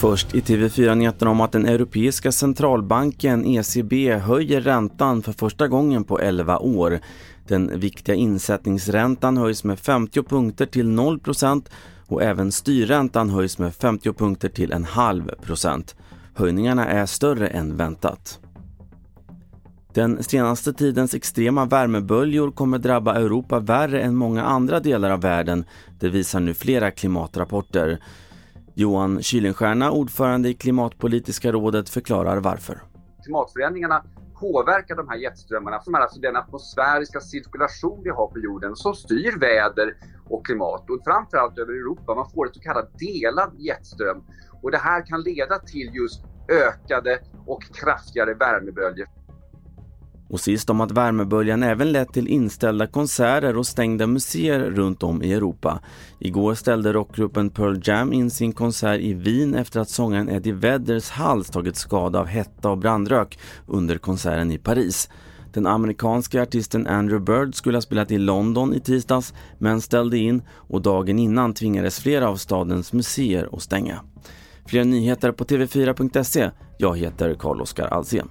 Först i TV4-nyheterna om att den europeiska centralbanken ECB höjer räntan för första gången på 11 år. Den viktiga insättningsräntan höjs med 50 punkter till 0% och även styrräntan höjs med 50 punkter till en halv procent. Höjningarna är större än väntat. Den senaste tidens extrema värmeböljor kommer drabba Europa värre än många andra delar av världen. Det visar nu flera klimatrapporter. Johan Kylenstierna, ordförande i Klimatpolitiska rådet, förklarar varför. Klimatförändringarna påverkar de här jetströmmarna som är alltså den atmosfäriska cirkulation vi har på jorden som styr väder och klimat och framförallt över Europa. Man får ett så kallat delad jetström och det här kan leda till just ökade och kraftigare värmeböljor. Och sist om att värmeböljan även lett till inställda konserter och stängda museer runt om i Europa. Igår ställde rockgruppen Pearl Jam in sin konsert i Wien efter att sångaren Eddie Vedders hals tagit skada av hetta och brandrök under konserten i Paris. Den amerikanska artisten Andrew Bird skulle ha spelat i London i tisdags men ställde in och dagen innan tvingades flera av stadens museer att stänga. Fler nyheter på tv4.se. Jag heter Carl-Oskar Alsen.